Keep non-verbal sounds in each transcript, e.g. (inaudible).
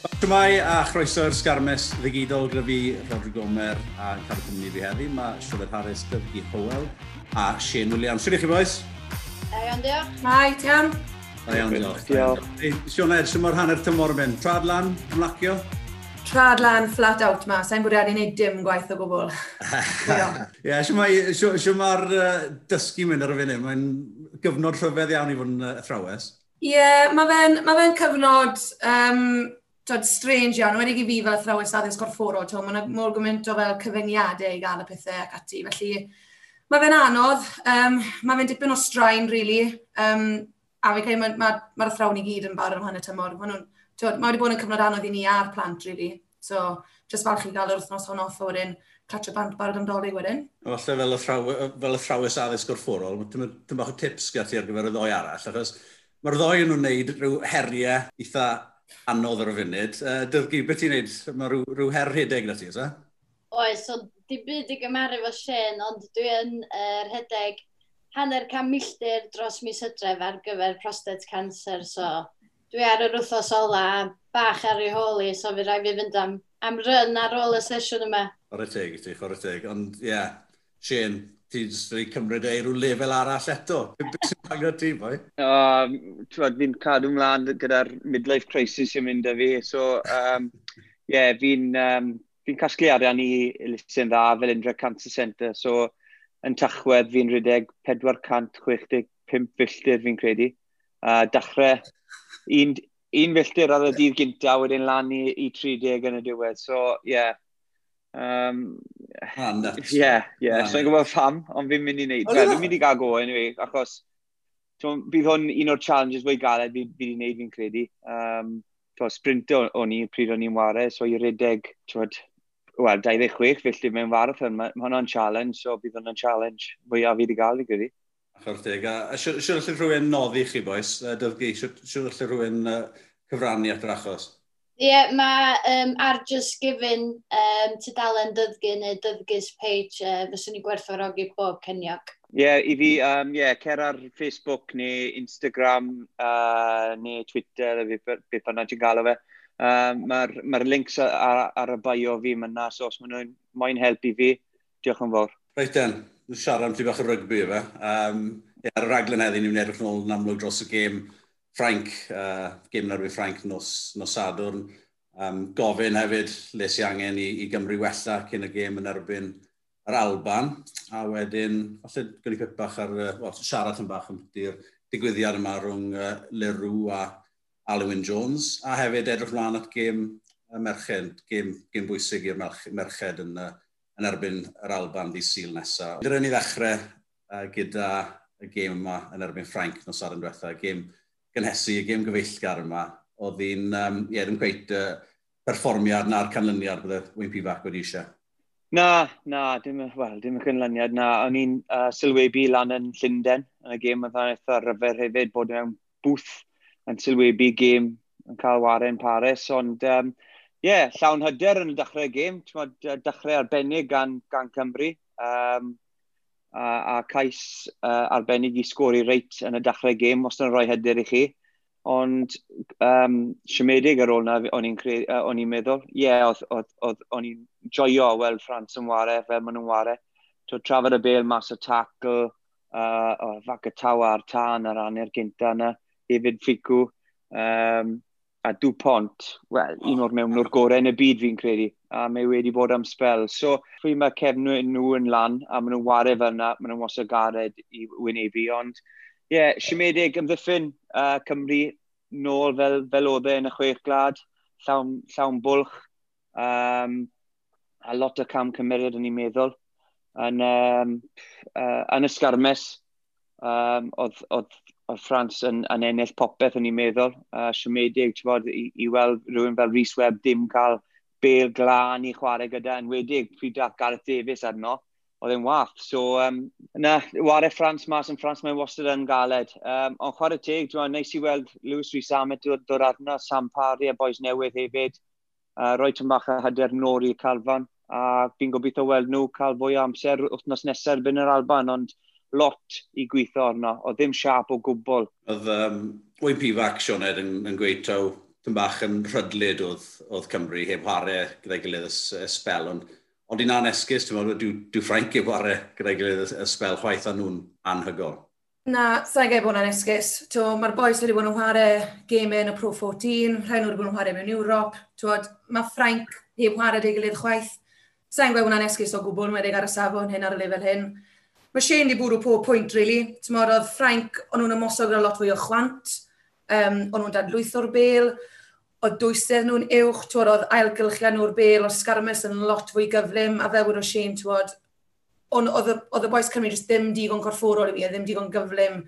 Shmai a chroeso'r sgarmes ddigidol gyda fi, Rodri Gomer, a yn cadw cwmni fi heddi. Mae Siobed Harris, Dyfgi Howell a Shane William. Siwr i chi, boes? Da iawn, diolch. Mai, ti iawn? Da iawn, diolch. Diolch. Ed, sy'n mor hanner tymor yn mynd? Trad lan, ymlacio? Trad lan, flat out ma. Sa'n bwriad i wneud dim gwaith o gwbl. (laughs) Ie, sy'n ma'r dysgu mynd ar y funud. Mae'n gyfnod rhyfedd iawn i fod yn athrawes. Ie, yeah, mae fe'n ma fe cyfnod um, tod, strange iawn, wedi i fi fel athrawes addysg gorfforol, tod, mae'n mor gymaint o fel cyfyngiadau i gael y pethau ac ati, felly mae fe'n anodd, um, mae fe'n dipyn o straen, really, um, a fi'n cael mae'r ma, ma, ma athrawn i gyd yn barod am hanner tymor. Mae wedi bod yn cyfnod anodd i ni a'r plant, really. So, jyst falch i gael yr wythnos hon off o wedyn, catch y bant barod amdoli wedyn. Falle fel, athraw, fel athrawes addysg gorfforol, dim bach o tips gyda ti ar gyfer y ddoi arall, achos mae'r ddoi yn nhw'n gwneud rhyw heriau eitha anodd ar y funud. Uh, Dylgi, beth ti'n neud? Mae rhyw, rhyw her rhedeg na ti, oes e? Oes, so di byd i gymaru fo Shane, ond dwi yn uh, rhedeg hanner cam milltir dros mis hydref ar gyfer prostate cancer, so dwi ar yr wythnos ola bach ar ei holi, so fi rai fi fynd am, am ryn ar ôl y sesiwn yma. Chwarae teg i ti, chwarae teg. Ond ie, yeah, Shane, ti'n jyst wedi cymryd ei rhyw lefel arall eto. Beth sy'n pan gyda ti, boi? Uh, fi'n cadw mlaen gyda'r midlife crisis sy'n mynd â fi. So, um, yeah, fi'n um, fi casglu arian i elusen dda fel Indra Cancer Centre. So, yn tachwedd fi'n rhedeg 465 filltir fi'n credu. Uh, dachrau un, un filltir ar y dydd gyntaf wedyn lan i, i 30 yn y diwedd. So, yeah, Um, ah, nuts. Ie, ie. So i'n gwybod pham, ond fi'n mynd i wneud. Wel, fi'n mynd i gael go, anyway, achos bydd hwn un o'r challenges fwy galed fi wedi wneud fi'n credu. Um, to, sprint o'n i pryd o'n i'n ware, so i redeg, twyd, wel, 26 felly mewn marathon, mae ma hwnna'n challenge, so bydd hwnna'n challenge fwy a fi wedi gael, fi'n credu. Chorteg, a siwr allai rhywun noddi chi, boes? dyfgu, siwr allai rhywun cyfrannu at yr achos? Ie, mae um, ar Just Giving um, tudalen dyddgu neu dyddgus page uh, fyswn i gwerthfawrogi bob ceniog. Ie, yeah, i fi, um, yeah, cer ar Facebook neu Instagram uh, neu Twitter, beth bynnag ti'n galw fe. Um, Mae'r ma links ar, ar, y bio fi myna, so os maen nhw'n moyn helpu fi, diolch yn fawr. Reit den, siarad am ti bach o rygbi efe. Um, yeah, ar y raglen heddi, ni'n edrych yn ôl yn amlwg dros y gêm Frank, uh, gym ar wyth Ffrainc nos, nos Sadwrn. Um, gofyn hefyd le si angen i, i Gymru wella cyn y gêm yn erbyn yr Alban. A wedyn, falle gynnu pep bach ar, uh, well, siarad yn bach am di'r digwyddiad yma rhwng uh, Leroux a Alwyn Jones. A hefyd edrych mlaen at gêm y merched, gêm, gêm bwysig i'r merched yn, uh, yn erbyn yr Alban di sil nesaf. Dyna ni ddechrau uh, gyda y gêm yma yn erbyn Frank nos ar yn diwethaf. Gêm gynhesu y gêm gyfeillgar yma, oedd hi'n um, yeah, ddim cweit uh, perfformiad na'r canlyniad bydde Wayne P. Bac wedi eisiau. Na, na, dim, well, dim y canlyniad na. O'n i'n uh, sylwebu lan yn Llundain, yn y gêm oedd eitha ryfer hefyd bod mewn bwth yn sylwebu gêm yn cael waren Paris, ond um, yeah, llawn hyder yn y dechrau gêm, dechrau arbennig gan, gan Cymru. Um, a, a cais uh, arbennig i sgori reit yn y dachrau gêm os yna'n rhoi hyder i chi. Ond um, siomedig ar ôl na, o'n i'n uh, meddwl, ie, yeah, o'n i'n joio weld Ffrans yn ware fel maen nhw'n ware. To trafod y bel mas o tackle, uh, o, fac y tawa ar tân ar anner gynta yna, hefyd ffigw. Um, a Dupont, wel, un o'r mewn o'r gorau yn y byd fi'n credu, a mae wedi bod am spel. So, pwy mae cefnwyd nhw yn lan, a maen nhw'n wario fel yna, maen nhw'n wasa gared i wynebu, ond, ie, yeah, siomedig ymddiffyn uh, Cymru nôl fel, fel oedd e yn y chwech glad, llawn, llawn bwlch, um, a lot o cam cymeriad yn ei meddwl, yn, um, uh, yn ysgarmes, um, oedd, oedd o'r Ffrans yn, yn ennill popeth o'n i'n meddwl. Uh, siomedig, ti'n bod, i, i weld rhywun fel Rhys Webb dim cael bel glân i chwarae gyda, yn wedig pryd dath Gareth Davies arno, oedd e'n wath. So, um, na, ware Ffrans mas yn Ffrans mae'n wastad yn galed. Um, ond chwarae teg, dwi'n neis i weld Lewis Rhys Amet dod, dod arno, Sam Parry a boes newydd hefyd. Uh, roi tyn bach a hyder nôr i Calfan. A fi'n gobeithio weld nhw cael fwy o amser wythnos nesaf erbyn yr Alban, ond lot i gweithio arno, oedd ddim siap o gwbl. Oedd um, Wyn Pifac, Sioned, yn, yn gweud taw, tym bach yn rhydlyd oedd, oedd Cymru heb ware gyda'i gilydd y spel, ond ond i'n anesgus, ti'n meddwl, dyw, dyw Ffrainc heb ware gyda'i gilydd y spel chwaith a nhw'n anhygol. Na, sa'n gael bod yn anesgus. Mae'r boes wedi bod yn chwarae game yn y Pro 14, rhaid nhw wedi bod yn chwarae mewn Ewrop. Mae Ffrainc heb chwarae ei gilydd chwaith. Sa'n gael bod yn anesgus o gwbl, wedi ar y safon hyn ar y lefel hyn mae Shane wedi bwrw pob pwynt, really. Tymor, oedd Frank, o'n nhw'n ymosod gyda lot fwy o chwant, um, o'n nhw'n dadlwyth o'r bel, oedd dwysedd nhw'n uwch, tywod, oedd ailgylchia nhw'r bel, oedd Sgarmes yn lot fwy gyflym, a fel o Shane, tywod, oedd y boes Cymru jyst ddim digon corfforol i fi, ddim digon gyflym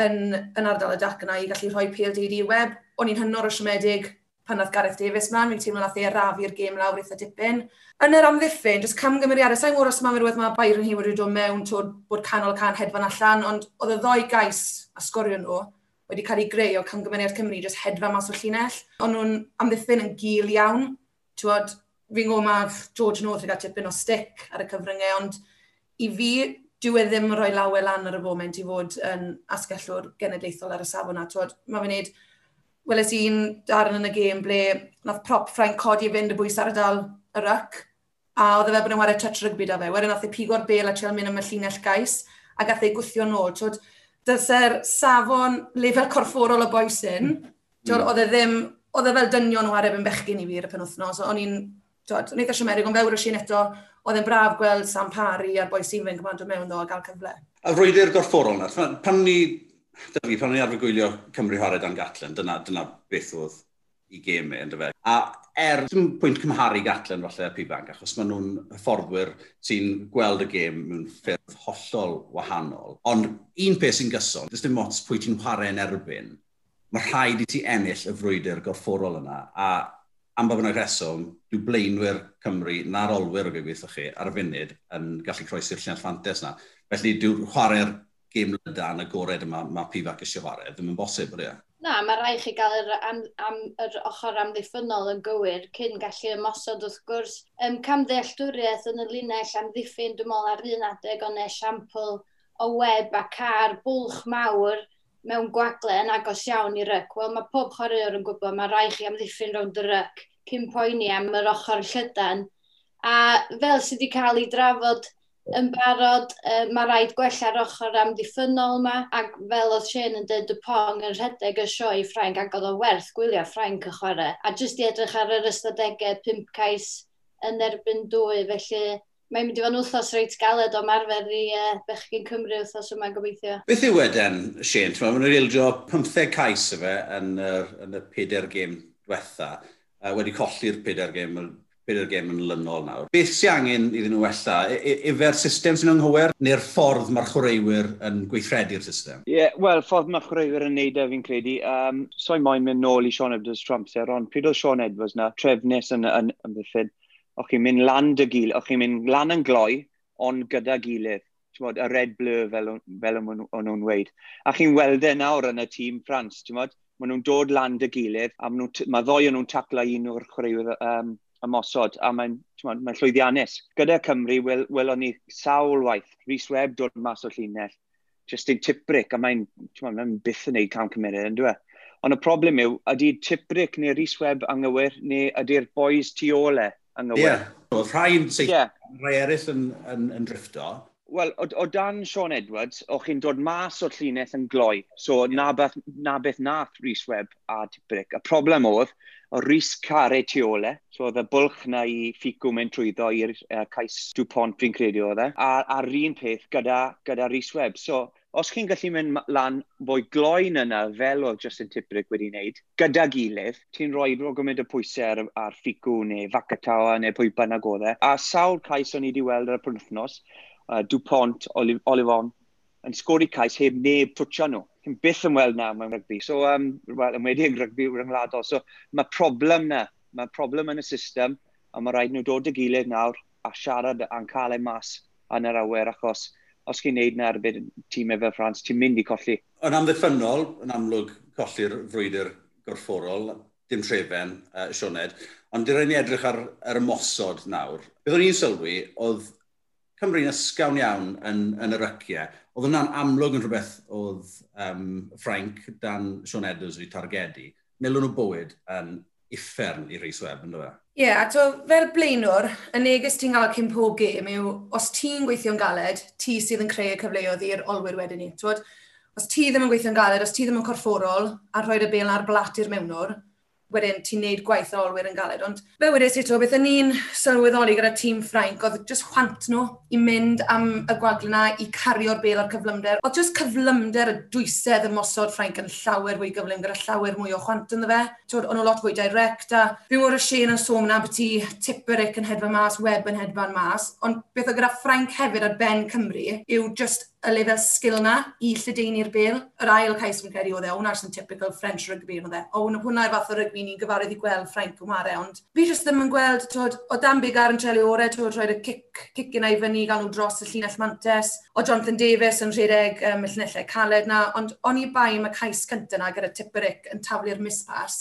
yn, yn ardal y dac yna i gallu rhoi PLDD web. O'n i'n hynor o siomedig, pan oedd Gareth Davies mlaen, fi'n teimlo nath ei arafu'r gêm lawr eitha dipyn. Yn yr amddiffyn, jyst camgymeriadau, sa'n gwrs os mae'n rhywbeth mae Byron hi wedi dod mewn tod bod canol can hedfan allan, ond oedd y ddoi gais a sgorio nhw wedi cael ei greu o camgymeriad Cymru jyst hedfa mas o llinell. Ond nhw'n amddiffyn yn gil iawn. Tywod, fi'n gwybod mae George North wedi cael tipyn o stick ar y cyfryngau, ond i fi, dyw e ddim rhoi lawer lan ar y foment i fod yn asgellwr genedlaethol ar y safon na. Tywod, mae fe'n neud weles i'n darn yn y gêm ble nath prop Frank codi i fynd y bwys ar y dal y ryc, a oedd e fe bod yn wario touch rygbi da fe. Wedyn nath ei pigo'r bel a treol mynd am y llinell gais, a gath ei gwythio nôl. Twyd, dyse'r safon lefel corfforol y boesyn, mm. oedd e ddim, oedd e fel dynion o areb yn bechgyn i fi ar y penwthnos, o'n i'n, o'n eitha siomedig, ond fe wyr sy'n eto, oedd e'n braf gweld Sam Parry a'r boes i'n fynd gymaint o mewn ddo a gael cyfle. A rwydi'r e gorfforol na, pan ni Dyna fi, pan o'n i arfer gwylio Cymru Hored dan Gatlen, dyna, dyna beth oedd i gemau, ynddo fe. A er, dim pwynt cymharu Gatlen falle a Pibanc, achos maen nhw'n hyfforddwyr sy'n gweld y gêm mewn ffyrdd hollol wahanol. Ond un peth sy'n gyson, dys dim ots pwy ti'n chwarae yn erbyn, mae rhaid i ti ennill y frwydr gorfforol yna. A am bod yna reswm, dwi blaenwyr Cymru na'r olwyr o gyfeithio chi ar y funud yn gallu croesi'r llenall fantes yna. Felly dwi'n chwarae'r gêm lydan y gored yma, mae Pifac eisiau chwarae, ddim yn bosib, bwyd e? Na, mae rai chi gael yr, am, am, yr ochr amddiffynol yn gywir cyn gallu ymosod wrth gwrs. Um, camddealltwriaeth yn y linell amddiffyn, dwi'n meddwl ar un adeg o'n esiampl o web a car bwlch mawr mewn gwagle yn agos iawn i ryc. Wel, mae pob chwaraewr yn gwybod mae rai chi amddiffyn rownd y ryc cyn poeni am yr ochr llydan. A fel sydd wedi cael ei drafod yn barod, uh, mae rhaid gwella'r ochr amddiffynol yma, ac fel oedd Shane yn dweud y pong yn rhedeg y sioe i Ffrainc, ac oedd o werth gwylio Ffrainc y chwarae, a jyst i edrych ar yr ystadegau pimp cais yn erbyn dwy, felly mae'n mynd i fod yn wythnos reit galed o marfer i uh, Bechgyn Cymru wythnos yma gobeithio. Beth yw wedyn, Shane? Mae'n mynd i'r ildio 15 cais y fe yn, yr, yn y 4 gêm diwetha, uh, wedi colli'r 4 gêm bydd y gêm yn lynol nawr. Beth sy'n angen iddyn nhw wella? Efe'r system sy'n anghywir neu'r ffordd mae'r chwaraewyr yn gweithredu'r system? Ie, yeah, wel, ffordd mae'r chwaraewyr yn neud e fi'n credu. Um, so i moyn mynd nôl i Sean Edwards Tramser, ond pryd oedd Sean Edwards na, trefnus yn, yn, yn amddiffyn, o'ch chi'n mynd lan dy gil, o'ch chi'n mynd lan yn gloi, ond gyda gilydd. Mod, y red blur fel, fel o'n nhw'n weid. A chi'n weld e nawr yn y tîm Ffrans, ti'n modd? Maen nhw'n dod lan dy gilydd a mae ddoi o'n nhw'n taclo un o'r chwaraewyr um, ymosod, a mae'n mae llwyddiannus. Gyda Cymru, wel, welon ni sawl waith, Rhys Webb dod mas o llinell, Justin Tipric, a mae'n mae byth yn neud cam cymeriad, yn dweud. Ond y problem yw, ydy Tipric neu Rhys Webb anghywir, neu ydy'r boys tu ole anghywir? Ie, yeah. rhai'n seithio, yeah. rhai eraill yn, yn, yn drifto, Wel, o, o dan Sean Edwards, o'ch chi'n dod mas o'r llinell yn gloi. So, na, beth, na beth nath Rhys Webb a Tibrick. Y problem oedd, o Rhys Care tu ole. So, oedd y bwlch na i ffigw mewn trwyddo i'r uh, cais Dupont, fi'n credu oedd e. A, a'r un peth gyda, gyda Rhys Webb. So, os chi'n gallu mynd lan fwy gloen yna fel oedd Justin Tibrick wedi wneud, gyda gilydd, ti'n rhoi roi gymaint o pwysau ar, ar ffigw neu facatawa neu pwy bynnag oedd e. A sawl cais o'n i wedi weld ar y pwrthnos, uh, Dupont, Olif Olifon, yn sgori cais heb neb twtio nhw. Cyn byth yn weld na mewn rygbi. So, um, well, yn wedi yn rygbi ryngwladol. So, mae problem na. Mae problem yn y system, a mae rhaid nhw dod y gilydd nawr a siarad a'n cael ei mas yn yr awyr, achos os chi'n neud na erbyn tîmau fel Ffrans, ti'n mynd i colli. Yn amddiffynol, yn amlwg, colli'r frwydr gorfforol, dim trefen, uh, Sioned, ond dyr ni edrych ar, ar ymosod nawr. Byddwn i'n sylwi, oedd Cymru'n ysgawn iawn yn, yn yr yciau. Oedd hwnna'n amlwg yn rhywbeth oedd um, Frank dan Sean Edwards wedi targedu. Nelwn nhw bywyd yn uffern i Rhys Webb, ynddo fe? Ie, yeah, a to, fel blaenwr, y neges ti'n gael cyn pob gêm yw, os ti'n gweithio'n galed, ti sydd yn creu y cyfleoedd i'r olwyr wedyn ni. Twod, os ti ddim yn gweithio'n galed, os ti ddim yn corfforol a rhoi'r y bel ar blat i'r mewnwr, wedyn ti'n neud gwaith olwyr yn galed. Ond fe wedes i to, beth yn ni'n sylweddoli gyda tîm Ffrainc, oedd just chwant nhw i mynd am y gwagl yna i cario'r bel ar cyflymder. Oedd just cyflymder y dwysedd y mosod Ffrainc yn llawer fwy gyflym gyda llawer mwy o chwant yn ddefe. Oedd nhw lot fwy direct a fi mor y Shane yn sôn na beth i Tipperick yn hedfan mas, Web yn hedfan mas. Ond beth o gyda Ffrainc hefyd ar ben Cymru yw just y lefel sgil na i lledeini'r bel. Yr ail cais fi'n credu oedd e, hwnna'r sy'n typical French rugby oedd e. O, hwnna'r fath o rugby ni'n gyfarwydd i gweld Ffrainc yn ware, ond fi jyst ddim yn gweld, tod, o Dan Bigar yn treli ore, tod roed y cic, cic yna i fyny, gael nhw dros y llinell mantes, o Jonathan Davis yn rhedeg um, y llinellau caled na, ond o'n i bai am y cais cyntaf na gyda Tipperick yn taflu'r mispas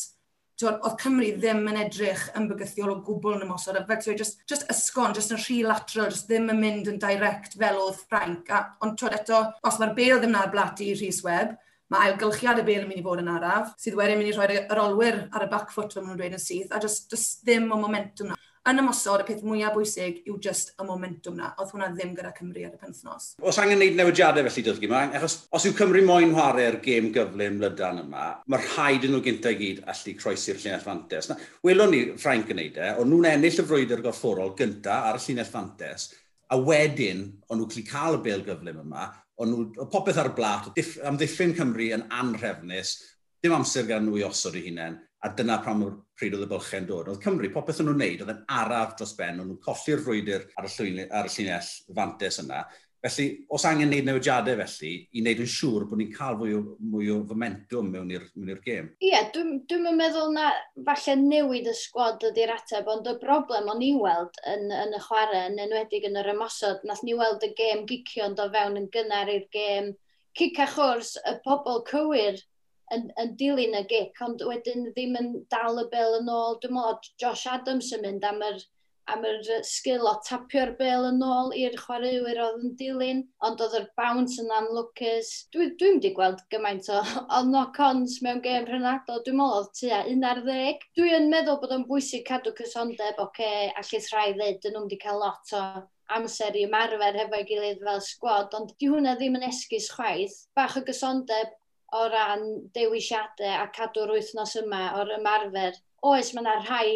oedd Cymru ddim yn edrych yn bygythiol o gwbl yn ymosod, a fel just, just ysgon, just yn rhy lateral, just ddim yn mynd yn direct fel oedd Ffrainc. A, ond twyd eto, os mae'r bel ddim na'r blati i Rhys Webb, mae ailgylchiad y bel yn mynd i fod yn araf, sydd wedyn mynd i rhoi yr olwyr ar y back foot fel maen nhw'n dweud yn syth, a just, just ddim o momentum na yn ymosod y peth mwyaf bwysig yw just y momentum na. Oedd hwnna ddim gyda Cymru ar y penthnos. Os angen gwneud newidiadau felly dydd yma, achos os yw Cymru moyn chwarae'r gêm gyflym lydan yma, mae'r rhaid yn nhw gyntaf i gyd allu croesi'r llinell fantes. Na, welwn ni Ffrainc yn neud e, ond nhw'n ennill y frwydr gorfforol gyntaf ar y llinell fantes, a wedyn, ond nhw'n cael y bel gyflym yma, ond nhw, popeth ar y blat, am ddiffyn Cymru yn anhrefnus, dim amser gan nhw i osod eu hunain, a dyna pam o'r pryd oedd y bylchau'n dod. Oedd Cymru, popeth o'n nhw'n neud, oedd yn araf dros ben, o'n nhw'n colli'r frwydr ar y, llwyn, ar y llinell fantes yna. Felly, os angen neud newidiadau felly, i wneud yn siŵr bod ni'n cael fwy o, mwy o fomentum mewn i'r gêm. Ie, yeah, dwi'n dwi, dwi meddwl na falle newid y sgwad ydy'r ateb, ond y broblem o'n i weld yn, yn y chwarae, yn enwedig yn yr ymosod, nath ni weld y gêm gicio ond o fewn yn gynnar i'r gêm. Cic a chwrs, y pobl cywir yn, yn dilyn y gic, ond wedyn ddim yn dal y bel yn ôl. Dwi'n meddwl, Josh Adams yn mynd am yr, am yr sgil o tapio'r bel yn ôl i'r chwaraewyr oedd yn dilyn, ond oedd yr bounce yn anlwcus. Dwi'n dwi wedi gweld gymaint o, (laughs) o knock-ons mewn gêm rhenadol, dwi'n meddwl oedd tua 11. Dwi'n meddwl bod o'n bwysig cadw cysondeb, oce, okay, allith rhai ddweud, dyn nhw wedi cael lot o amser i ymarfer hefo'i gilydd fel sgwad, ond di hwnna ddim yn esgus chwaith. Bach o gysondeb o ran dewisiadau a cadw'r wythnos yma o'r ymarfer. Oes, mae yna rhai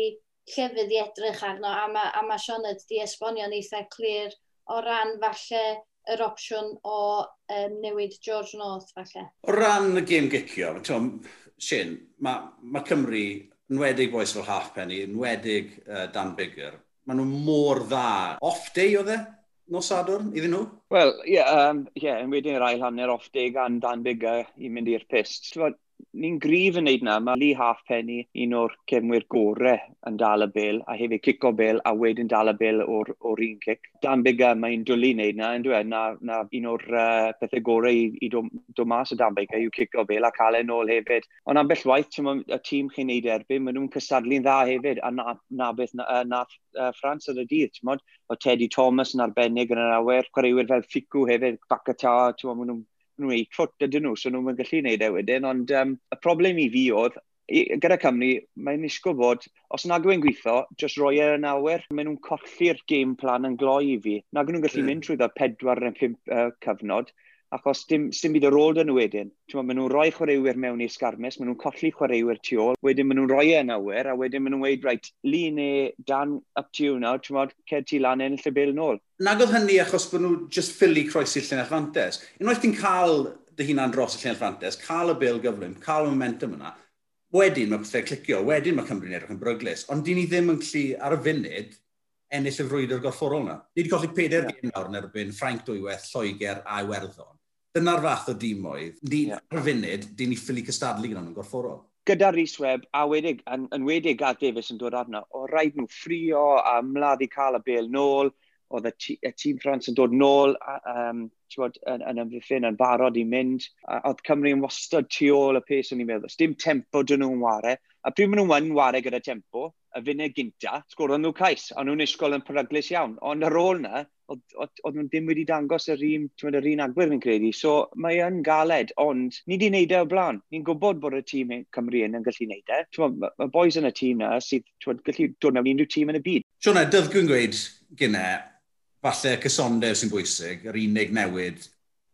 llefydd i edrych arno, a mae, a mae Sioned di esbonio'n eitha clir o ran falle yr opsiwn o um, newid George North falle. O ran y gêm gicio, Tom, Shin, mae ma Cymru yn wedig boes fel Halfpenny, yn wedig uh, Dan Bigger, maen nhw mor dda. Off day oedd e? nos Sadwrn iddyn nhw? Wel, ie, yeah, um, yeah, yn wedyn yr ail hanner off day gan Dan Bigger i mynd i'r pist. Tfod, ni'n grif yn neud na, mae Lee Halfpenny un o'r cefnwyr gorau yn dal y bel, a hefyd cico bel, a wedyn dal y bel o'r, or un cic. Dan Biga mae'n dwlu neud na, yn dweud, na, na un o'r uh, pethau gorau i, i dod do mas o Dan Biga yw cico bel a cael e'n ôl hefyd. Ond am bell waith, y tîm chi'n neud erbyn, maen nhw'n cysadlu'n dda hefyd, a na, na beth na, na uh, Ffrans ar y dydd, ti'n modd? O Teddy Thomas yn arbennig yn yr awyr, chwaraewyr fel Ficw hefyd, Bacata, ti'n modd, maen nhw'n nhw 8 ffwt ydyn nhw, so nhw'n gallu gwneud e wedyn, ond um, y problem i fi oedd, gyda Cymru, mae'n isgo bod, os nag yw'n gweithio, jyst roi e yn awyr, maen nhw'n colli'r game plan yn gloi i fi. Nag nhw'n gallu mm. mynd trwy dda pedwar neu pump uh, cyfnod, Achos dim, dim byd yr ôl dyn nhw wedyn. Maen nhw'n rhoi chwaraewyr mewn i'r sgarmes, maen nhw'n colli chwaraewyr tu ôl, wedyn maen nhw'n rhoi yn awyr, a wedyn maen nhw'n weid, right, li neu dan up to you nawr, ti'n modd, ced ti lan yn lle bel nôl. Nag oedd hynny achos bod nhw just ffili croesi'r llenell fantes. Unwaith ti'n cael dy hunan dros y llenell fantes, cael y bil gyflym, cael y momentum yna, wedyn mae pethau clicio, wedyn mae Cymru'n edrych yn bryglis, ond dyn ni ddim yn clu ar y funud ennill y frwydr gorfforol yna. Ni wedi colli peder yeah. gêm nawr yn erbyn Ffrainc dwywaith, Lloegr a Iwerddon. Dyna'r fath o dîm oedd. Ni, yeah. ar funud, di ni ffili cystadlu gyda nhw'n gorfforol. Gyda Rhys Webb, a wedig, yn, yn wedig a Davies yn dod arno, o rhaid nhw ffrio a mladdi cael y bel nôl, oedd y, tîm Ffrans yn dod nôl um, bod, yn, yn ymddiffyn yn barod i mynd. A, oedd Cymru yn wastad tu ôl y pes o'n i'n meddwl. Dim tempo dyn nhw'n ware. A pryd maen nhw'n yn ware gyda tempo, y funud gynta, sgoron nhw cais, ond nhw'n isgol yn peryglus iawn. Ond ar ôl na, oedd nhw'n ddim wedi dangos yr un, ti'n yr un agwedd fi'n credu. So mae yn galed, ond ni wedi wneud e o blaen. Ni'n gwybod bod y tîm e- Cymru yn yn gallu wneud e. Mae ma boys yn y tîm na sydd twyd, gallu dod mewn unrhyw tîm yn y byd. Siona, e, dyddgwy'n gweud gyne, falle cysondeb sy'n bwysig, yr unig newid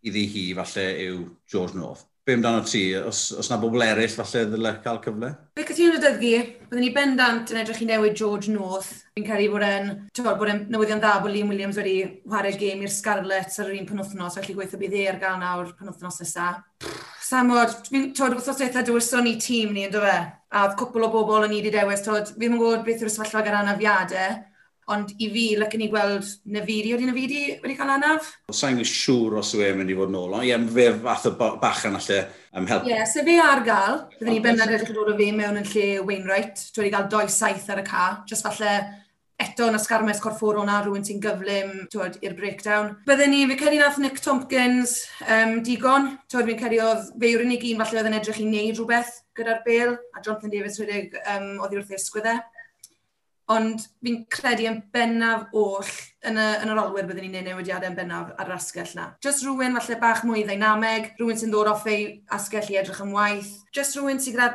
iddi hi falle yw George North be amdano ti? Os, os na bobl eraill falle ddyle cael cyfle? Fe cytuno'n y dydgu, byddwn ni bendant yn edrych i newid George North. Fi'n credu bod e'n bod e'n newyddion dda bod Liam Williams wedi chwarae'r gêm i'r Scarlets ar yr un penwthnos, felly gweithio bydd e ar gael nawr penwthnos nesaf. Samod, fi'n tod wrthos eitha dywyson i tîm ni, ynddo fe? A cwpl o bobl yn i wedi dewis, tod, fi'n gwybod beth yw'r sefyllfa gyda anafiadau, Ond i fi, lyc ni gweld Nefiri, oedd Nefiri wedi cael anaf? Sa'n gwneud siŵr os yw e'n mynd i fod yn ôl, ond ie, fe fath o bachan allai am help. Ie, yeah, so fe ar gael, byddwn ni bennod edrych dod o fe mewn yn lle Wainwright, dwi wedi cael 2-7 ar y ca, jyst falle eto yn ysgarmes corfforol na rhywun sy'n gyflym i'r breakdown. Byddwn ni, fi cedi nath Nick Tompkins um, digon, twyd, fi'n cedi oedd fe yw'r unig un falle oedd yn edrych i wneud rhywbeth gyda'r bel, a Jonathan Davis wedi um, oedd i wrth ei ysgwyddau. Ond fi'n credu yn bennaf oll yn, y, yn yr olwyr byddwn ni'n neud newidiadau yn bennaf ar yr asgell na. Just rhywun falle bach mwy ddynameg, rhywun sy'n dod off ei asgell i edrych yn waith. Just rhywun sy'n gyda...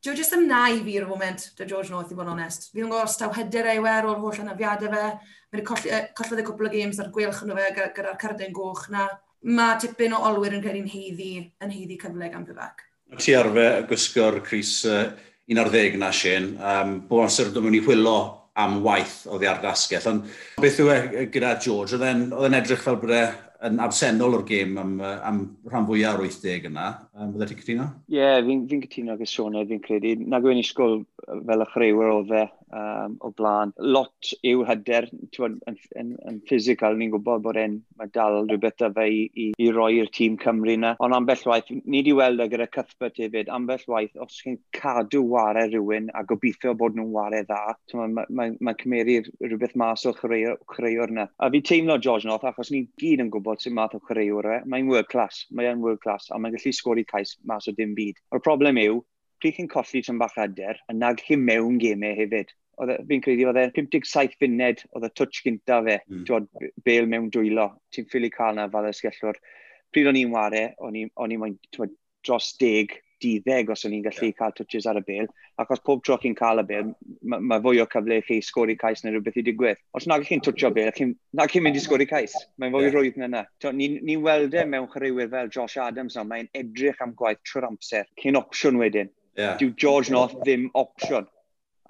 Dwi'n e just ymnau fi ar y foment, dy George North i bod yn onest. Fi'n yn gwybod staw hyder ei wer o'r holl anafiadau fe. Mae'n collodd y cwpl o games ar gwelch yn fe gyda'r cardau'n goch na. Mae tipyn o olwyr yn credu'n heiddi, yn heiddi cyfle gan Pifac. Ti arfer gwisgo'r Cris uh, un ar ddeg na Shane. Um, bod amser dwi'n mynd i hwylo am waith o ddi ardasgell. Ond beth yw e gyda George? Oedd e'n edrych fel bod e yn absennol o'r gêm am, am rhan fwyaf o'r 80 yna. Um, Fydde ti'n cytuno? Ie, yeah, fi'n fi cytuno gyda Sione, fi'n credu. Na gwyn i sgol fel y chreiwyr o fe um, o blaen. Lot yw hyder, yn, yn, yn physical, ni'n gwybod bod e'n dal rhywbeth â fe i, i, i roi'r tîm Cymru na. Ond ambell waith, ni wedi weld gyda Cuthbert hefyd, ambell waith, os chi'n cadw ware rhywun a gobeithio bod nhw'n ware dda, mae'n ma, ma, ma cymeru rhywbeth mas o chreuwr na. A fi teimlo George North, achos ni gyd yn gwybod sy'n math o chreuwr e, mae'n world class, mae'n world class, a mae'n gallu sgori cais mas o dim byd. O'r problem yw, pryd chi'n colli tyn bach ader, a nag chi mewn gemau hefyd. E, fi'n credu oedd e 57 funed oedd y twtch gynta fe, mm. ti'n bel mewn dwylo. Ti'n ffili cael na fel ysgellwr. Pryd o'n i'n ware, o'n i'n dros deg 20 os o'n i'n gallu yeah. cael twtches ar y bel. Ac os pob tro chi'n cael y bel, mae ma fwy o cyfle i chi sgori cais neu rhywbeth i digwydd. Os nag chi'n twtio bel, chi, nag chi'n mynd i sgori cais. Mae'n fwy yeah. rwydd na yna. Ni'n ni weld e mewn chrywyr fel Josh Adams, no, mae'n edrych am gwaith trwy'r amser. cyn opsiwn wedyn. Yeah. Dyw George North ddim opsiwn.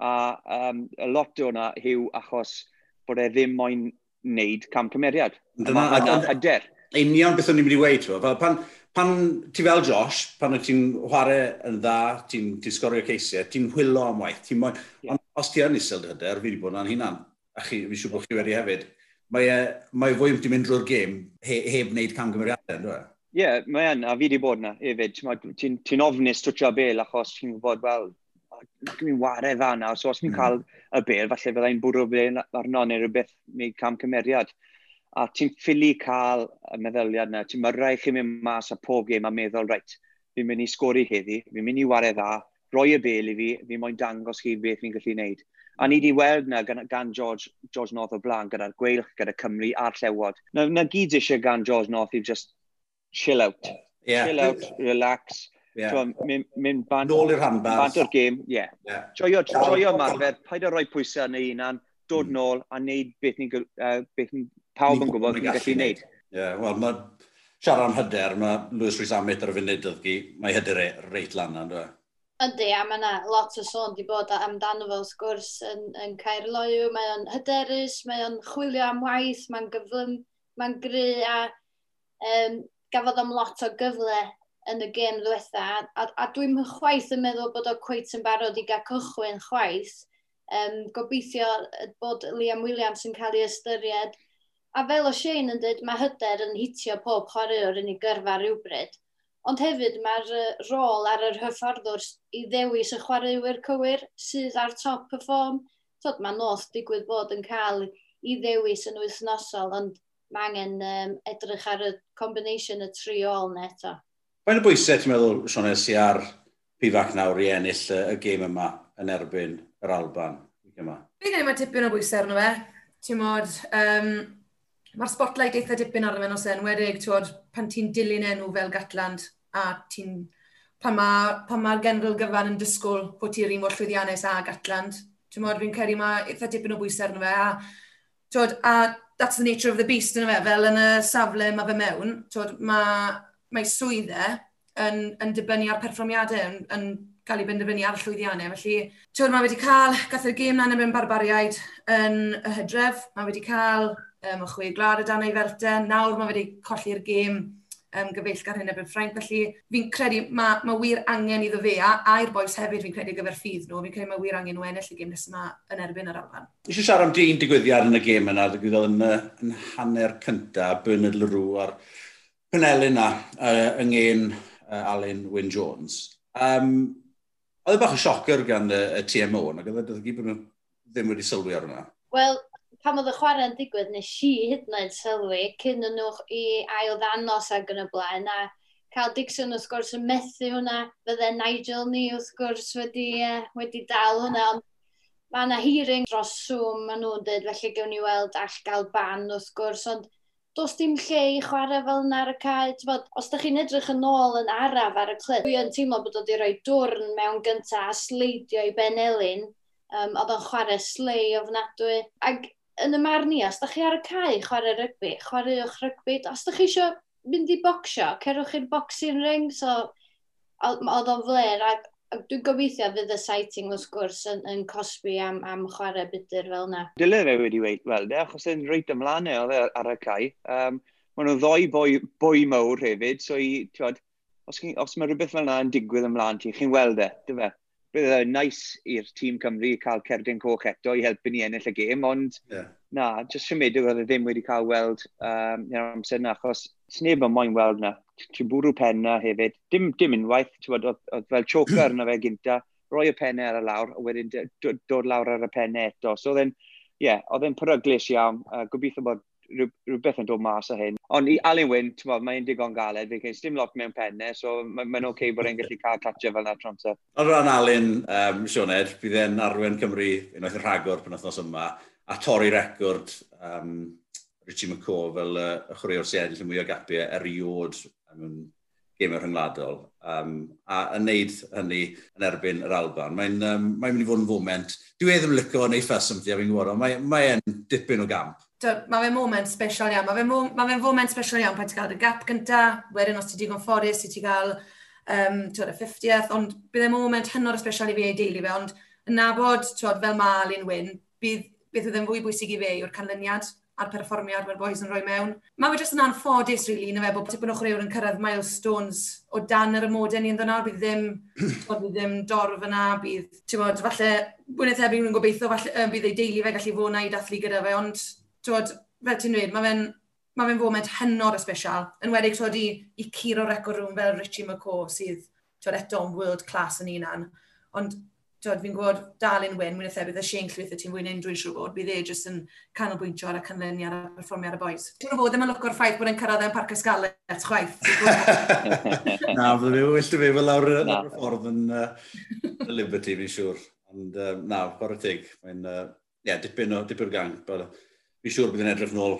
A um, a lot o hwnna yw achos bod e ddim moyn wneud cam cymeriad. Dyna, a, a, a, a, a, a, a, a, a, Union beth o'n i'n mynd i weid, pan, pan ti fel Josh, pan wyt ti'n chwarae yn dda, ti'n ti sgorio ceisiau, ti'n hwylo am waith, Ti moyn... Yeah. Ond os ti yn isel hyder, fi wedi bod yn hunan, a chi, fi siw bod chi wedi hefyd, mae, e- mae fwy wedi mynd drwy'r gêm he, heb wneud camgymeriadau, dwi'n e? Ie, yeah, mae yn, a fi wedi bod yna hefyd. Ti'n ti, ofnus twtio bel achos ti'n gwybod, wel, dwi'n wario dda na, so os mi'n mm. cael y bel, falle byddai'n bwrw bel arno neu rhywbeth neu cam cymeriad a ti'n ffili cael y meddyliad yna, ti'n myrrau chi mynd mas a pob gêm a meddwl, reit, fi'n mynd i sgori heddi, fi'n mynd i wario dda, roi y bel i fi, fi'n moyn dangos chi beth fi'n gallu wneud. A ni wedi weld na gan, gan George, George North o blaen gyda'r gweilch, gyda Cymru a'r Llewod. Na, na gyd eisiau gan George North i just chill out. Yeah. Chill out, relax. Yeah. Mynd myn bant... Nôl i'r handbars. Bant o'r gêm, ie. Yeah. yeah. Joio, joio marfer, paid o roi pwysau yn ei unan, dod mm. nôl a wneud beth ni'n uh, ni pawb yn gwybod chi'n gallu wneud. Ie, yeah, wel, mae siarad am hyder, mae Lewis Rhys Amit ar y funud oedd gi, mae hyder e reit lan na, dwi'n e? Ydy, a mae yna lot o sôn wedi bod amdano fel sgwrs yn, yn Caerloiw. Mae o'n hyderus, mae o'n chwilio am waith, mae'n gyflym, mae'n gry, a um, gafodd am lot o gyfle yn y gêm ddiwetha. A, a dwi'n chwaith yn meddwl bod o cweit yn barod i gael cychwyn chwaith. Um, gobeithio bod Liam Williams yn cael ei ystyried A fel o Shane yn dweud, mae hyder yn hitio pob chwaraewr yn ei gyrfa rhywbryd. Ond hefyd mae'r uh, rôl ar yr hyfforddwr i ddewis y chwaraewyr cywir sydd ar top y ffom. Tod, mae noth digwydd bod yn cael i ddewis yn wythnosol, ond mae angen um, edrych ar y combination y tri ôl neto. Fain y bwysau ti'n meddwl, Sionel, si ar pifac nawr i ennill y gêm yma yn erbyn yr Alban? Fi'n gwneud mae tipyn o bwysau arno fe. Ti'n modd, um, Mae'r spotlight eitha dipyn arno fe'n os enwedig, twod, pan ti'n dilyn enw fel Gatland a ti'n pan mae'r ma genedl gyfan yn disgwyl bod ti'r un mor llwyddiannus a Gatland. Ti'n modd, fi'n credu mae eitha dipyn o bwysau arno fe. A, twod, a that's the nature of the beast yna fe, fel yn y safle mae fe mewn. Twod, mae, mae swyddau yn, yn dibynnu ar perfformiadau, yn, yn cael ei benderfynu ar llwyddiannau. Felly, twod, mae wedi cael, gath yr gêm na'n ymwneud barbariaid yn y hydref, mae wedi cael um, y chwe glad y dan ei ferten. Nawr mae wedi colli'r gêm um, gyfeillgar hyn efo'r Ffrainc. Felly fi'n credu mae ma wir angen iddo fe a, a'r boes hefyd fi'n credu gyfer ffydd nhw. Fi'n credu mae wir angen nhw ennill y gêm nes yma yn erbyn yr Alban. Nes i siarad am dyn digwyddiad yn y gêm yna, digwyddodd yn, yn hanner cyntaf, Bernard Leroux a'r penelyn yna uh, ynghen uh, Alun Wyn Jones. Um, oedd e bach o siocer gan y, y TMO, ac oedd e? y e gyd bod nhw ddim wedi sylwi ar hwnna. Wel, pan oedd y chwarae'n digwydd, nes i hyd yn oed sylwi cyn nhw i ail ddanos ag yn y blaen, a cael Dixon wrth gwrs yn methu hwnna, fydde Nigel ni wrth gwrs wedi, uh, wedi dal hwnna, ond mae yna hearing dros Zoom, maen nhw'n dweud, felly gewn ni weld all gael ban wrth gwrs, ond does dim lle i chwarae fel yna ar y cae. Bod, os da chi'n edrych yn ôl yn araf ar y clip, dwi yn teimlo bod wedi rhoi dwrn mewn gyntaf a sleidio i Ben Elin, um, oedd o'n chwarae slei ofnadwy. Ac yn y marn i, os da chi ar y cae chwarae rygbi, chwaraewch rygbi. Os da chi eisiau mynd i bocsio, cerwch i'r boxing ring, so oedd o'n fler. a, a dwi'n gobeithio fydd y sighting wrth gwrs yn, yn cosbi am, am chwarae budr fel yna. Dyle fe wedi weid, wel, de, achos yn reit ymlaen e oedd e ar y cae. Um, maen nhw ddoi boi, boi mawr hefyd, so i, tiwod, os, os mae rhywbeth fel yna yn digwydd ymlaen ti, chi'n weld e, dy fe? bydd e'n nice i'r tîm Cymru cael cerdyn coch eto i helpu ni ennill y gêm, ond yeah. na, jyst siomedig oedd e ddim wedi cael weld um, i'r amser na, achos sneb yn moyn weld na. Ti'n bwrw penna hefyd, dim, dim unwaith, oedd, oedd fel choker yna fe gynta, roi y penne ar y lawr, a wedyn dod lawr ar y penne eto. So oedd e'n, ie, yeah, oedd e'n peryglus iawn, uh, gobeithio bod rhywbeth yn dod mas o hyn. Ond i Alun Wyn, mae'n digon galed, fe ceis dim lot mewn penne, so mae'n oce okay bod e'n gallu cael catio fel na tramser. Ar ran Alun, um, Sioned, bydd e'n arwen Cymru unwaith yn rhagor pan othnos yma, a torri record um, Richie McCaw fel y uh, chwaraewr sy'n ennill y mwy o gapiau e, eriod mewn gemau rhyngwladol. Um, a yn neud hynny yn erbyn yr Alban, mae'n um, mae mynd i fod yn foment. Dwi e ddim licio neu ffas ymddi, a fi'n gwybod, mae'n mae dipyn o gamp mae fe moment special iawn. Mae fe'n mo, ma fe moment special iawn pan ti'n cael y gap gynta, wedyn os ti digon fforus, ti ti gael um, y 50th, ond bydd e moment hynod o special i fi ei deulu fe, ond yn nabod twyd, fel mae Alun Wyn, bydd, bydd e yn fwy bwysig i fe yw'r canlyniad a'r perfformiad mae'r boys yn rhoi mewn. Mae fe jyst yn anffodus, really, na fe, bod tipyn o chreuwr yn cyrraedd milestones o dan yr ymodau ni yn ddynol, bydd ddim, (clears throat) bod, bydd ddim dorf yna, bydd, ti'n bod, falle, wynaeth ebyn yn gobeithio, falle, bydd ei deulu fe gallu fod na i dathlu gyda fe, ond twod, fel ti'n dweud, mae fe'n ma fe foment hynod especial, yn wedig twod i, i curo record rhwng fel Richie McCaw sydd twod eto yn world class yn unan. Ond twod, fi'n gwybod dal yn wyn, mwyn ethebydd y Shane Llwyth y tîm fwy neud dwi'n siŵr bod, bydd e jyst yn canolbwyntio ar y canlyniad a perfformiad y boes. Dwi'n fod ddim yn lwcor ffaith bod e'n cyrraedd yn parc ysgalet chwaith. (laughs) na, fyddwn e fi wylltu fi fel lawr y ffordd yn uh, Liberty, fi'n siŵr. Ond uh, na, chwarae tig. Mae'n uh, yeah, dipyn o, dipyn o gang. But, uh, fi siŵr bydd yn edrych nôl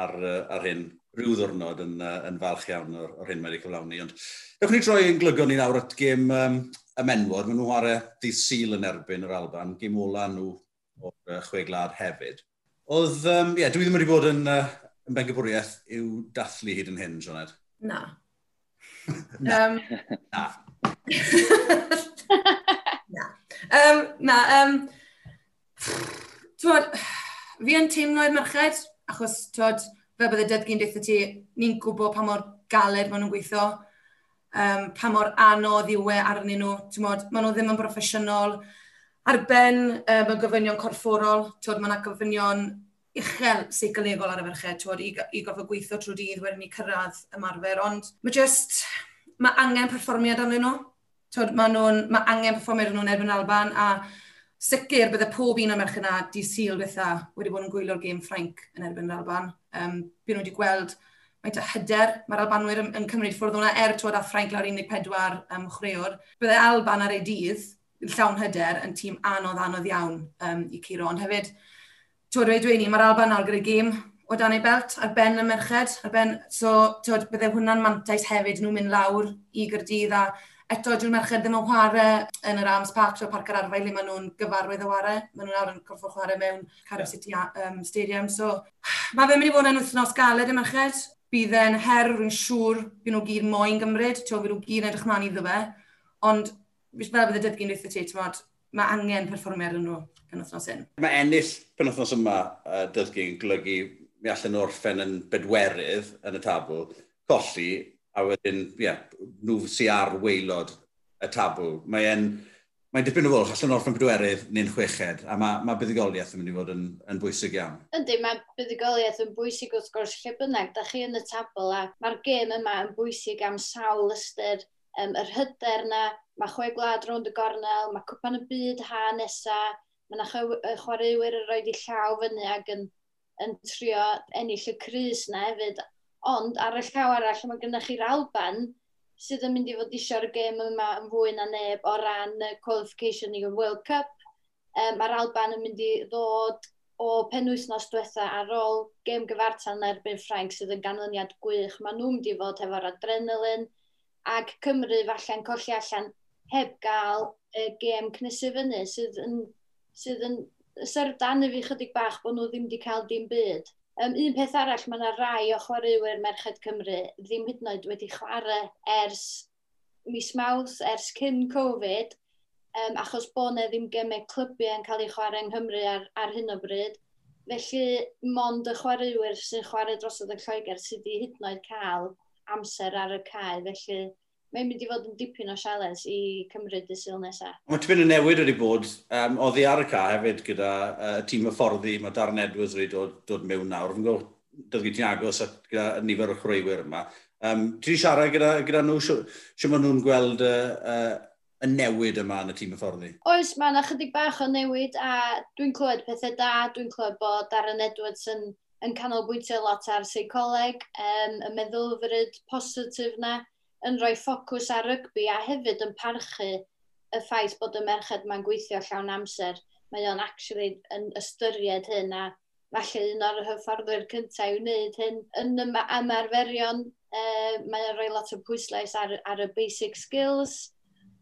ar, ar hyn rhyw ddwrnod yn, yn falch iawn o'r, or hyn mae wedi cyflawni. Ond ewch ni troi yn glygon ni nawr at gêm um, y menwod. Maen nhw ar y dydd syl yn erbyn yr Alban. Gêm ola nhw o'r uh, chwe glad hefyd. Oedd, um, yeah, dwi ddim wedi bod yn, uh, yn bengybwriaeth i'w dathlu hyd yn hyn, Sioned. Na. (laughs) na. Um... na. (laughs) na. Um, na. Um, Twod, fi yn teimlo'r merched, achos tod, fe bydd y dydgu'n deitha ti, ni'n gwybod pa mor galed maen nhw'n gweithio, um, pa mor anodd yw e arnyn nhw, ti'n maen nhw ddim yn broffesiynol, ar ben um, y gofynion corfforol, tywed, mae yna gofynion uchel seicolegol ar y ferched, tywed, i, i gofio gweithio trwy dydd wedyn ni cyrraedd ymarfer, ond mae just, mae angen perfformiad arnyn nhw, tywed, mae, nhw'n, mae angen perfformiad arnyn nhw'n erbyn Alban, a sicr bydde pob un o'r merch yna di syl bethau wedi bod yn gwylio'r gêm Ffrainc yn erbyn yr Alban. Um, Bydd nhw wedi gweld faint o hyder mae'r Albanwyr yn, yn cymryd ffwrdd hwnna er twod a Ffrainc lawr 14 um, chwreor. Bydde Alban ar ei dydd llawn hyder yn tîm anodd anodd iawn um, i Ciro. Ond hefyd, twod wedi dweud ni, mae'r Alban nawr gyda gêm o dan ei belt ar ben y merched, ar ben, so tywed, bydde hwnna'n mantais hefyd nhw'n mynd lawr i gyrdydd a Eto, dwi'n merched ddim yn chwarae yn yr Arms Park, so parc yr arfau, le maen nhw'n gyfarwydd o chwarae. Maen nhw'n awr yn corfo chwarae mewn Cardiff City um, Stadium. So, mae fe'n mynd i fod yn wythnos galed y merched. Bydd e'n her, rwy'n siŵr, bydd nhw gyd moyn gymryd, ti'n bydd nhw gyd yn edrych mlaen iddo fe. Ond, fel bydd y dydd dweud ti, ti'n mae angen perfformiad yn nhw yn wythnos hyn. Mae ennill pen wythnos yma uh, dyddgu yn golygu mi allan nhw orffen yn bedwerydd yn y tabl, colli a wedyn, ie, yeah, nhw sy'n ar weilod y tabl. Mae'n mae dipyn o fwlch allan o'r ffyn pedwerydd neu'n chweched, a mae, mae buddigoliaeth yn mynd i fod yn, yn bwysig iawn. Yndi, mae buddigoliaeth yn bwysig wrth gwrs lle bynnag, da chi yn y tabl, a mae'r gêm yma yn bwysig am sawl ystyr, um, yr hyder na, mae chwe gwlad rownd y gornel, mae cwpan y byd ha nesa, mae yna chwaraewyr yn rhoi di llaw fyny ac yn, yn trio ennill y crys na hefyd, Ond ar y llaw arall, mae gennych chi'r Alban sydd yn mynd i fod eisiau'r gêm yma yn fwy na neb o ran y qualification i'r World Cup. Um, mae'r Alban yn mynd i ddod o penwythnos diwetha ar ôl gêm gyfartal yn erbyn Ffrainc sydd yn ganlyniad gwych. Mae nhw'n mynd i fod efo'r adrenalin ac Cymru falle'n colli allan heb gael y gêm cnesu fyny sydd yn, sydd yn syrdan i fi chydig bach bod nhw ddim wedi cael dim byd. Um, un peth arall, mae yna rai o chwaraewyr Merched Cymru ddim hyd yn oed wedi chwarae ers mis Mawrth, ers cyn Covid, um, achos bod yna ddim gemau clybiau yn cael eu chwarae yng Nghymru ar, ar hyn o bryd. Felly, mond y chwaraewyr sy'n chwarae drosodd y Lloegr sydd wedi hyd yn oed cael amser ar y cae. Felly, mae'n mynd i fod yn dipyn o siales i cymryd y syl nesaf. Mae tipyn o newid wedi bod, um, oddi ar y ca hefyd gyda uh, tîm y fforddi, mae Darren Edwards wedi dod, dod mewn nawr. Fy'n gwybod, dydw ti'n agos at gyda nifer o chreuwyr yma. Um, ti wedi siarad gyda, gyda nhw, sio maen nhw'n gweld uh, uh, y newid yma yn y tîm y fforddi? Oes, mae yna chydig bach o newid a dwi'n clywed pethau da, dwi'n clywed bod Darren Edwards yn, yn canolbwyntio lot ar seicoleg, um, y meddylfryd positif na yn rhoi ffocws ar rygbi a hefyd yn parchu y ffaith bod y merched mae'n gweithio llawn amser. Mae o'n actually yn ystyried hyn a falle un o'r hyfforddwyr cyntaf i wneud hyn. Yn ymarferion, E, mae o'n rhoi lot o pwyslais ar, ar y basic skills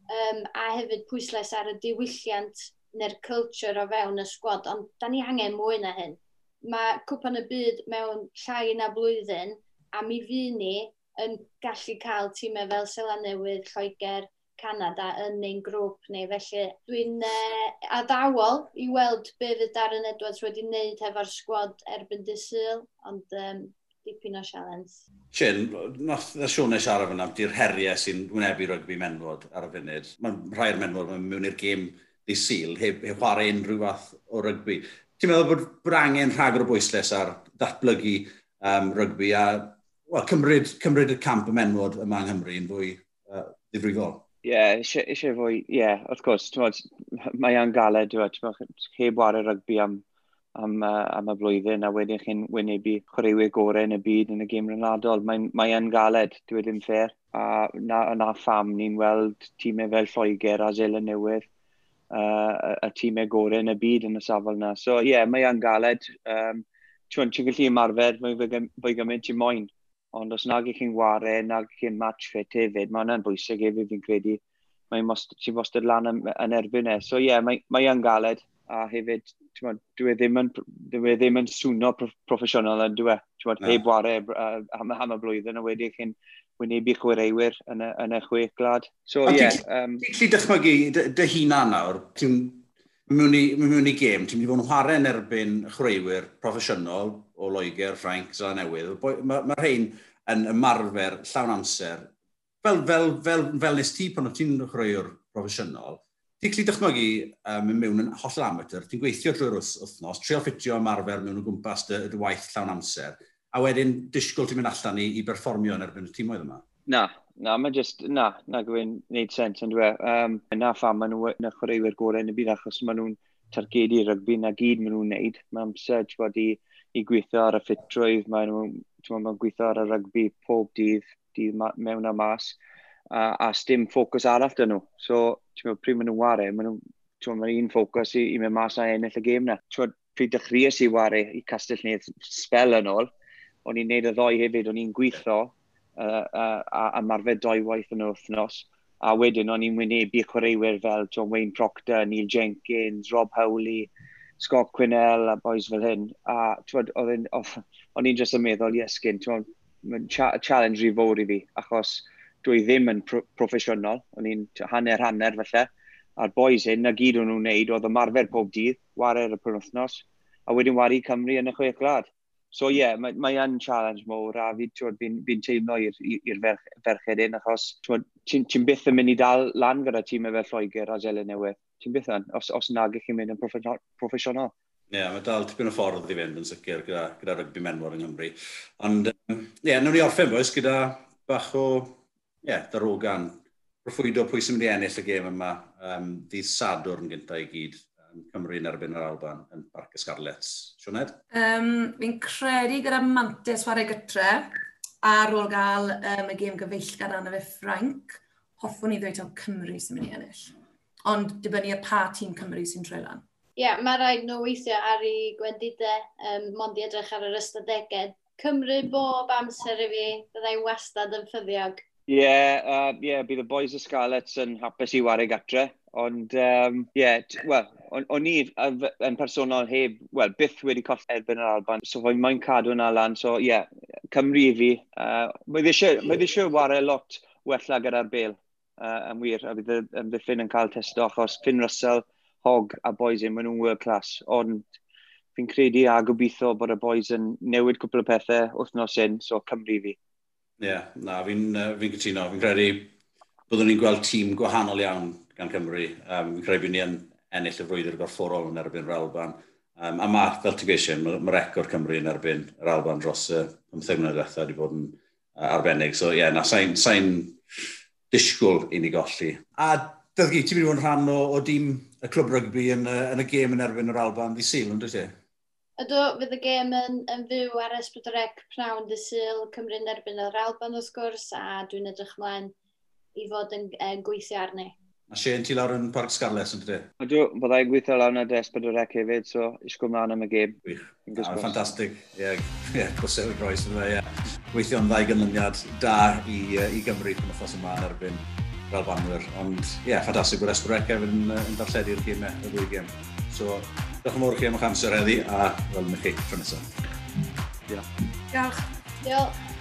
um, a hefyd pwyslais ar y diwylliant neu'r culture o fewn y sgwad, ond da ni angen mwy na hyn. Mae cwpan y byd mewn llai na blwyddyn, a mi fi ni yn gallu cael tîmau fel Sela Newydd, Lloegr, Canada yn ein grŵp ni. felly dwi'n uh, addawol i weld be fydd Darren Edwards wedi wneud hefo'r sgwad erbyn dysil, ond um, dipyn o sialens. Chin, nath na Sione siarad fyna, di'r heriau sy'n wynebu rygbi menwod ar y funud. Mae rhai'r menwod yn mewn i'r gêm di syl, heb, heb chwarae unrhyw fath o rygbi. Ti'n meddwl bod, bod angen rhagor o bwysles ar datblygu um, rygbi a well, cymryd, cymryd y camp y menwod yma yng Nghymru yn fwy uh, ddifrifol. Ie, yeah, eisiau, eisiau fwy, ie, yeah, wrth gwrs, mae e'n galed, ti'n heb war y rygbi am, am, uh, am y blwyddyn, a wedyn chi'n wynebu chwaraewyr gorau yn y byd yn y gêm rynadol. Mae'n mae galed, dwi wedi'n ffer, a na, na pham ni'n weld tîmau fel Lloegr a Zela Newydd, uh, y tîmau gorau yn y byd yn y safle yna. So ie, yeah, mae e'n galed, um, ti'n gallu ymarfer, mae'n fwy gymaint i moyn. Ond os nag i chi'n ware, nag i chi'n match fit hefyd, mae hwnna'n bwysig hefyd fi'n credu. Mae'n most, ti lan yn, yn erbyn e. So ie, yeah, mae'n mae galed a hefyd, dwi e ddim yn, dwi e ddim yn swno proffesiynol yn dwi e. Dwi e, heb ware uh, am, am y blwyddyn a wedi chi'n wynebu chwaraewyr yn y, yn y chwech glad. So, ie. Yeah, um... Ti'n gallu dychmygu dy hunan nawr, ti'n mewn i, mewn i gêm, ti'n mynd i fod yn chwarae yn erbyn chwaraewyr proffesiynol, o Loegr, Ffrainc, Zala Newydd, mae ma rhain yn ymarfer llawn amser. Fel, fel, fel, fel nes ti pan o ti'n chroiwr proffesiynol, ti'n gallu dychmygu um, mewn yn holl amateur, ti'n gweithio drwy'r wythnos, trio ffitio ymarfer mewn o gwmpas dy, dy waith llawn amser, a wedyn disgwyl ti'n mynd allan i, i berfformio yn erbyn y tîmoedd yma. Na, na, mae just, na, na gwy'n neud sens yn dwe. Um, na pham maen nhw'n y chwaraewyr gorau yn y byd achos maen nhw'n targedu rygbi na gyd maen nhw'n neud. Mae amser, ti'n i gweithio ar y ffitrwydd, Mae'n ma gweithio ar y rygbi pob dydd, dydd mewn a mas, a, a sdim ffocws arall dyn nhw. So, ti'n meddwl, pryd maen nhw'n ware, maen nhw'n ma un ffocws i, i mewn mas a ennill y gêm na. Ti'n meddwl, pryd dechreuais i ware i Castell Nedd spel yn ôl, o'n i'n neud y ddoi hefyd, o'n i'n gweithio uh, uh, a ymarfer doi waith yn yr wythnos, a wedyn o'n i'n wynebu chwaraewyr fel John Wayne Proctor, Neil Jenkins, Rob Howley, Scott Quinnell a boys fel hyn. A o'n i'n just yn meddwl, iesgyn, mae'n cha challenge rhy fawr i fi, achos dwi ddim yn pro proffesiynol, o'n i'n hanner-hanner felly, a'r boys hyn, na gyd o'n nhw'n neud, oedd ymarfer pob dydd, warer y penwthnos, a wedyn wari Cymru yn y chwech glad. So ie, yeah, mae, mae yn challenge mowr, a fi, fi'n fi teimlo i'r ferch, ferched hyn, achos ti'n ti byth yn mynd i dal lan gyda tîm efo Lloegr a Zelen Newydd. Ti'n byth yn, os, os nag ych chi'n mynd yn proffesiynol. Ie, yeah, mae dal tipyn o ffordd i fynd yn sicr gyda, gyda rygbi menwar yng Nghymru. Ond, ie, um, yeah, nawr ni orffen boes gyda bach o, ie, yeah, darogan. Proffwydo pwy sy'n mynd i ennill y gêm yma um, ddydd Sadwrn gyntaf i gyd. Cymru yn erbyn yr Alban yn Parc Ysgarlet. Sioned? Um, fi'n credu gyda Mantes Warau Gytre ar ôl gael um, y gêm gyfeillgar arno Fe Ffranc, hoffwn i ddweud taw Cymru sy'n mynd i ennill. Ond dibynnu y pa tîm Cymru sy'n troi lan. Ie, yeah, mae rhaid nhw weithio ar ei gwendidau, um, mond i edrych ar yr ystadegau. Cymru bob amser i fi, byddai wastad yn ffyddiog. Ie, yeah, uh, yeah, bydd y boys y Scarlets yn hapus i wario gatre. Ond, um, yeah, wel, o'n i yn personol heb, wel, byth wedi colli erbyn yr Alban, so fo'n mae'n cadw yna lan, so ie, yeah, Cymru i fi. Uh, mae eisiau wario lot wella gyda'r bel, uh, yn wir, a bydd ymddiffyn yn cael testo, achos Finn Russell, Hog a boys yn, maen nhw'n world class, ond fi'n credu a gobeithio bod y boys yn newid cwpl o pethau wythnos un, so Cymru fi. Ie, yeah, na, fi'n uh, fi cytuno. Fi'n credu byddwn ni'n gweld tîm gwahanol iawn gan Cymru. Um, fi'n credu bod ni yn ennill y frwydr gorfforol yn erbyn yr Alban. Um, a mae, fel ti geisio, mae ma record Cymru yn erbyn yr Alban dros y 15 mlynedd diwethaf wedi bod yn uh, arbennig. So ie, yeah, na, sa'n sa disgwyl i ni golli. A Dydgi, ti'n mynd i fod yn rhan o, o dîm y clwb rygbi yn, yn y gêm yn erbyn yr Alban ddi syl, ynddo ti? E? Ydw, fydd y gêm yn, yn fyw ar ysbrydorec prawn dy syl yn erbyn yr Alban wrth gwrs, a dwi'n edrych mlaen i fod yn, yn gweithio arni. A Shane, ti lawr yn Parc Scarlett yn tydi? Ydw, byddai'n gweithio lawr na Des Bedwrec hefyd, so isgw mlaen am y gêm. Wych, ah, ffantastig. Ie, yeah, yeah, gwsel y groes yn yeah. Gweithio yn ddau gynlyniad da i, uh, i Gymru pan wythnos yma yn erbyn fel banwyr. Ond ie, yeah, ffantastig bod Esbwrec hefyd yn, yn darlledu'r gymau, y ddwy gêm. So, diolch yn fawr chi am eich amser heddi a welwn i chi tro nesaf. Diolch. Diolch. Diolch.